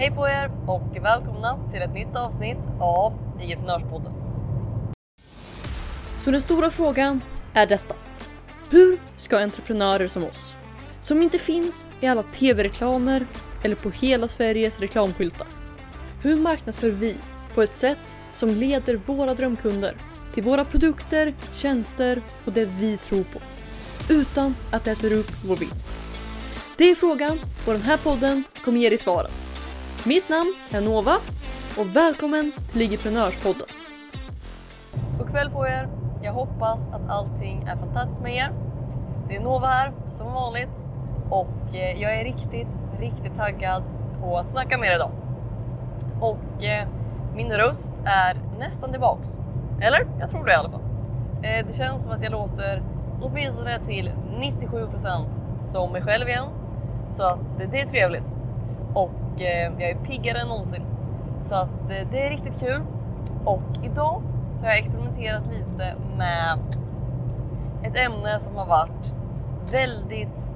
Hej på er och välkomna till ett nytt avsnitt av Entreprenörspodden. Så den stora frågan är detta. Hur ska entreprenörer som oss, som inte finns i alla tv-reklamer eller på hela Sveriges reklamskyltar. Hur marknadsför vi på ett sätt som leder våra drömkunder till våra produkter, tjänster och det vi tror på. Utan att det äter upp vår vinst. Det är frågan och den här podden kommer ge dig svaren. Mitt namn är Nova och välkommen till Ligiprenörspodden. God kväll på er! Jag hoppas att allting är fantastiskt med er. Det är Nova här som vanligt och eh, jag är riktigt, riktigt taggad på att snacka med er idag. Och eh, min röst är nästan tillbaks. Eller? Jag tror det i alla fall. Eh, det känns som att jag låter åtminstone till 97% som mig själv igen. Så att det är trevligt. Och och eh, jag är piggare än någonsin. Så att eh, det är riktigt kul. Och idag så har jag experimenterat lite med ett ämne som har varit väldigt,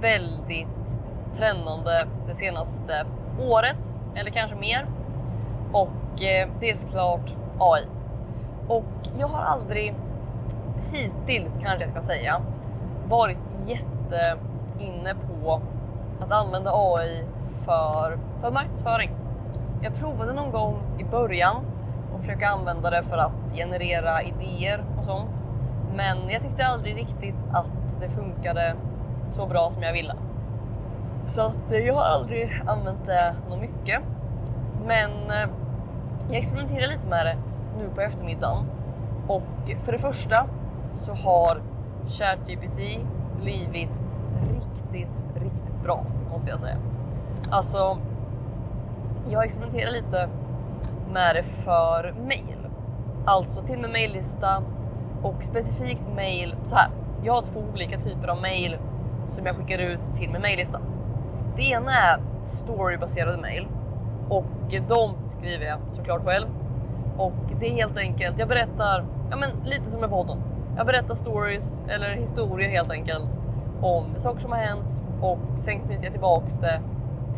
väldigt trendande det senaste året eller kanske mer. Och eh, det är såklart AI. Och jag har aldrig hittills kanske jag ska säga varit jätteinne på att använda AI för, för marknadsföring. Jag provade någon gång i början och försöka använda det för att generera idéer och sånt. Men jag tyckte aldrig riktigt att det funkade så bra som jag ville. Så att eh, jag har aldrig använt det något mycket. Men eh, jag experimenterar lite med det nu på eftermiddagen och för det första så har ChatGPT blivit riktigt, riktigt bra måste jag säga. Alltså, jag experimenterar lite med det för mail. Alltså till med maillista och specifikt mail så här. Jag har två olika typer av mail som jag skickar ut till min maillista. Det ena är storybaserade mail och de skriver jag såklart själv. Och det är helt enkelt, jag berättar, ja men lite som med podden. Jag berättar stories eller historier helt enkelt om saker som har hänt och sen knyter jag tillbaks det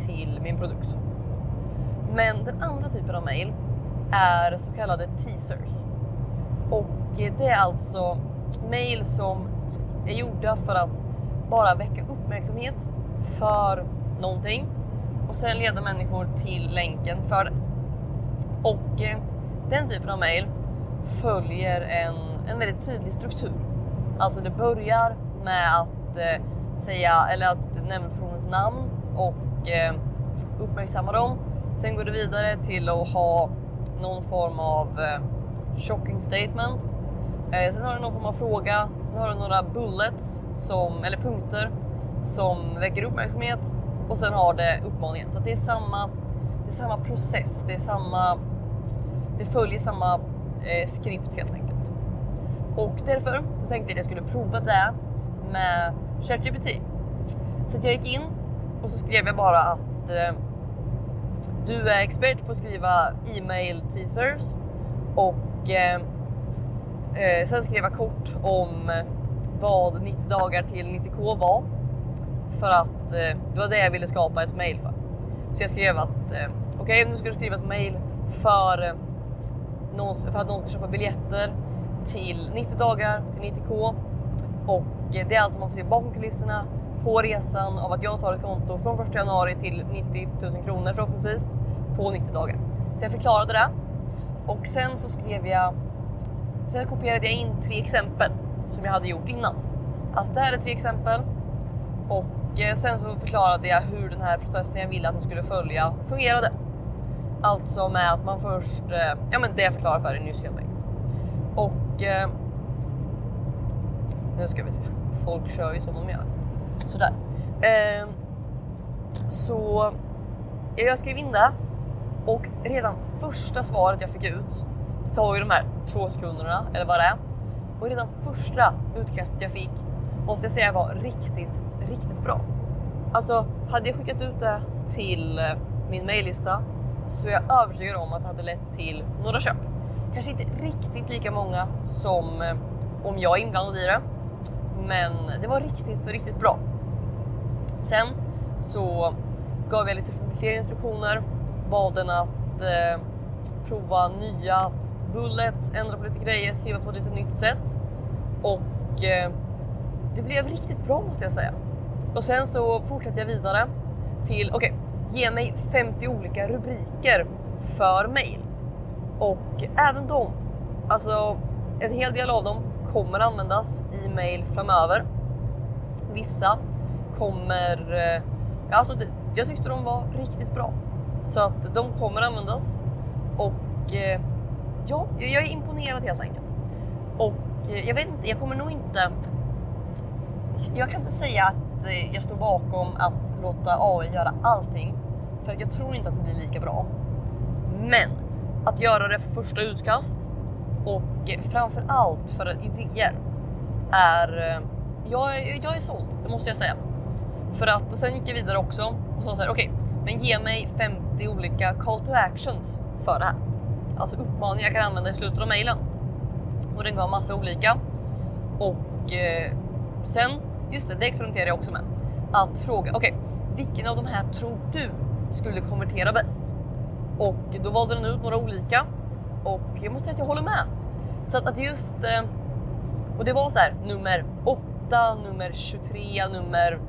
till min produkt. Men den andra typen av mail är så kallade teasers. Och det är alltså mail som är gjorda för att bara väcka uppmärksamhet för någonting och sen leda människor till länken för det. Och eh, den typen av mail följer en, en väldigt tydlig struktur. Alltså det börjar med att eh, säga eller att nämna personens namn och eh, uppmärksamma dem. Sen går det vidare till att ha någon form av eh, shocking statement. Eh, sen har du någon form av fråga, sen har du några bullets, som, eller punkter som väcker uppmärksamhet och sen har det uppmaningen. Så det är samma, det är samma process, det är samma, det följer samma eh, skript helt enkelt. Och därför så tänkte jag att jag skulle prova det med ChatGPT. Så jag gick in och så skrev jag bara att eh, du är expert på att skriva e-mail teasers. Och eh, eh sen skrev jag kort om vad 90 dagar till 90k var. För att eh, det var det jag ville skapa ett mail för. Så jag skrev att eh, okej, okay, nu ska du skriva ett mail för, eh, någon, för att någon ska köpa biljetter till 90 dagar till 90k och eh, det är allt som man får se bakom kulisserna på resan av att jag tar ett konto från 1 januari till 90 000 kronor förhoppningsvis på 90 dagar. Så jag förklarade det och sen så skrev jag. Sen kopierade jag in tre exempel som jag hade gjort innan. Alltså det här är tre exempel och eh, sen så förklarade jag hur den här processen jag ville att de skulle följa fungerade. Alltså med att man först, eh, ja men det jag förklarade för dig nyss helt enkelt. Och eh, nu ska vi se, folk kör ju som de gör. Sådär. Eh, så jag skrev in det och redan första svaret jag fick ut, det tar ju de här två sekunderna eller vad det är. Och redan första utkastet jag fick måste jag säga var riktigt, riktigt bra. Alltså hade jag skickat ut det till eh, min mejllista så är jag övertygad om att det hade lett till några köp. Kanske inte riktigt lika många som eh, om jag är inblandad i det. Men det var riktigt, riktigt bra. Sen så gav jag lite fler instruktioner bad den att eh, prova nya bullets, ändra på lite grejer, skriva på ett lite nytt sätt. Och eh, det blev riktigt bra måste jag säga. Och sen så fortsatte jag vidare till, okej, okay, ge mig 50 olika rubriker för mail. Och även de, alltså en hel del av dem kommer användas i mail framöver. Vissa kommer, eh, alltså det, jag tyckte de var riktigt bra. Så att de kommer användas och eh, ja, jag är imponerad helt enkelt. Och eh, jag vet inte, jag kommer nog inte... Jag kan inte säga att eh, jag står bakom att låta AI göra allting för jag tror inte att det blir lika bra. Men att göra det för första utkast och framför allt för idéer är... Eh, jag, jag är såld, det måste jag säga. För att sen gick jag vidare också och sa så här, okej, okay, men ge mig 50 olika call to actions för det här. Alltså uppmaningar jag kan använda i slutet av mejlen. Och den gav massa olika. Och eh, sen, just det, det experimenterade jag också med. Att fråga, okej, okay, vilken av de här tror du skulle konvertera bäst? Och då valde den ut några olika och jag måste säga att jag håller med. Så att, att just, eh, och det var så här nummer 8, nummer 23, nummer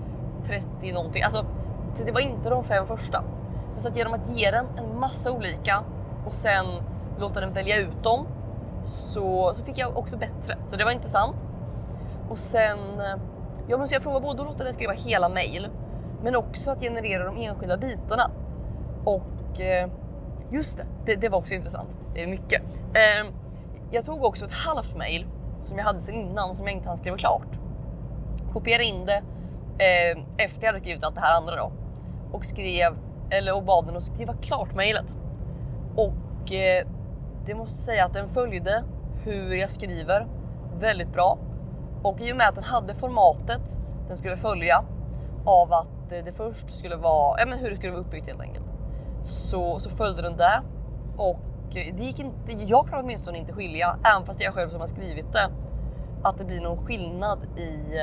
30 någonting. Alltså, så det var inte de fem första. Så att genom att ge den en massa olika och sen låta den välja ut dem så, så fick jag också bättre. Så det var intressant. Och sen, eh, ja men så jag provade både att låta den skriva hela mail men också att generera de enskilda bitarna. Och eh, just det, det, det, var också intressant. Det är mycket. Eh, jag tog också ett halvt mail som jag hade sedan innan som jag inte hann skriva klart. Kopierade in det eh, efter jag hade skrivit allt det här andra då och skrev eller och bad den att skriva klart mejlet. Och eh, det måste säga att den följde hur jag skriver väldigt bra och i och med att den hade formatet den skulle följa av att det först skulle vara ja, men hur det skulle vara uppbyggt helt enkelt så, så följde den det och det gick inte. Jag kan åtminstone inte skilja, även fast det är jag själv som har skrivit det, att det blir någon skillnad i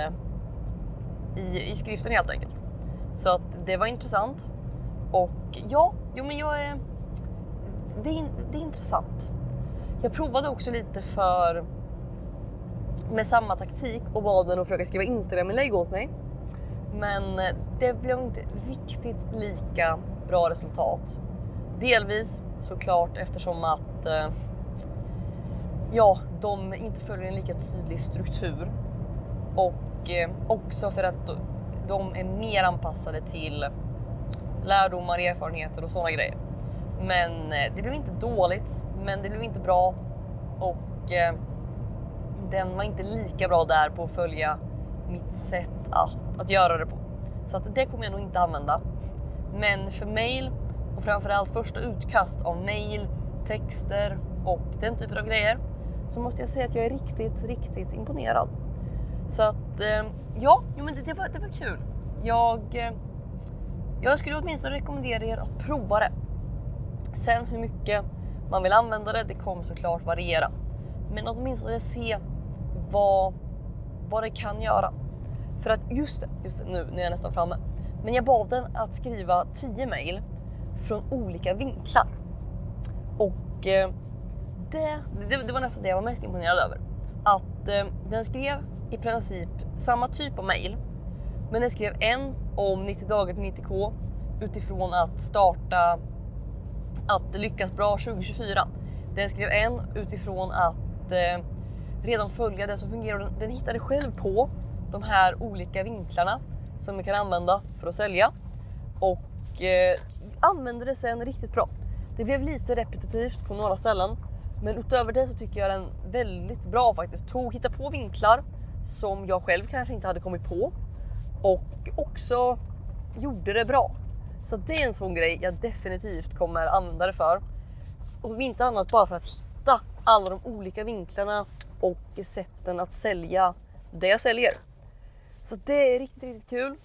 i, i skriften helt enkelt. Så att det var intressant. Och ja, jo men jag är... Det är, det är intressant. Jag provade också lite för med samma taktik och bad den att försöka skriva Instagram-inlägg åt mig. Men det blev inte riktigt lika bra resultat. Delvis såklart eftersom att eh, ja, de inte följer en lika tydlig struktur och eh, också för att de är mer anpassade till lärdomar, erfarenheter och sådana grejer. Men eh, det blev inte dåligt, men det blev inte bra och eh, den var inte lika bra där på att följa mitt sätt att, att göra det på. Så att det kommer jag nog inte använda. Men för mail och framförallt första utkast av mail, texter och den typen av grejer så måste jag säga att jag är riktigt, riktigt imponerad. Så att eh, ja, jo, men det, det, var, det var kul. Jag, eh, jag skulle åtminstone rekommendera er att prova det. Sen hur mycket man vill använda det, det kommer såklart variera. Men åtminstone se vad, vad det kan göra. För att just det, just det nu, nu är jag nästan framme. Men jag bad den att skriva 10 mail från olika vinklar. Och eh, det, det, det, var nästan det jag var mest imponerad över. Att eh, den skrev i princip samma typ av mail. Men den skrev en om 90 dagar till 90k utifrån att starta att lyckas bra 2024. Den skrev en utifrån att eh, redan följa det som fungerar. Den, hittade själv på de här olika vinklarna som vi kan använda för att sälja och eh, använde det sen riktigt bra. Det blev lite repetitivt på några ställen, men utöver det så tycker jag den väldigt bra faktiskt. Tog, hitta på vinklar som jag själv kanske inte hade kommit på och också gjorde det bra. Så det är en sån grej jag definitivt kommer använda det för. Och om inte annat bara för att hitta alla de olika vinklarna och sätten att sälja det jag säljer. Så det är riktigt, riktigt kul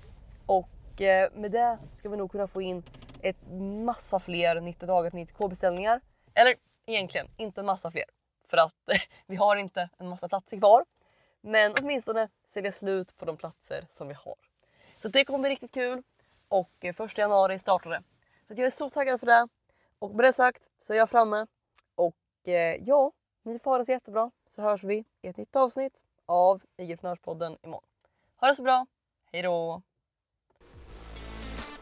och eh, med det ska vi nog kunna få in ett massa fler 90 dagar till 90k beställningar. Eller egentligen inte en massa fler för att vi har inte en massa platser kvar. Men åtminstone sälja slut på de platser som vi har. Så det kommer bli riktigt kul och eh, 1 januari startar det. Så jag är så taggad för det. Och med det sagt så är jag framme och eh, ja, ni får ha det så jättebra så hörs vi i ett nytt avsnitt av IG-prenörspodden imorgon. Ha det så bra, hejdå!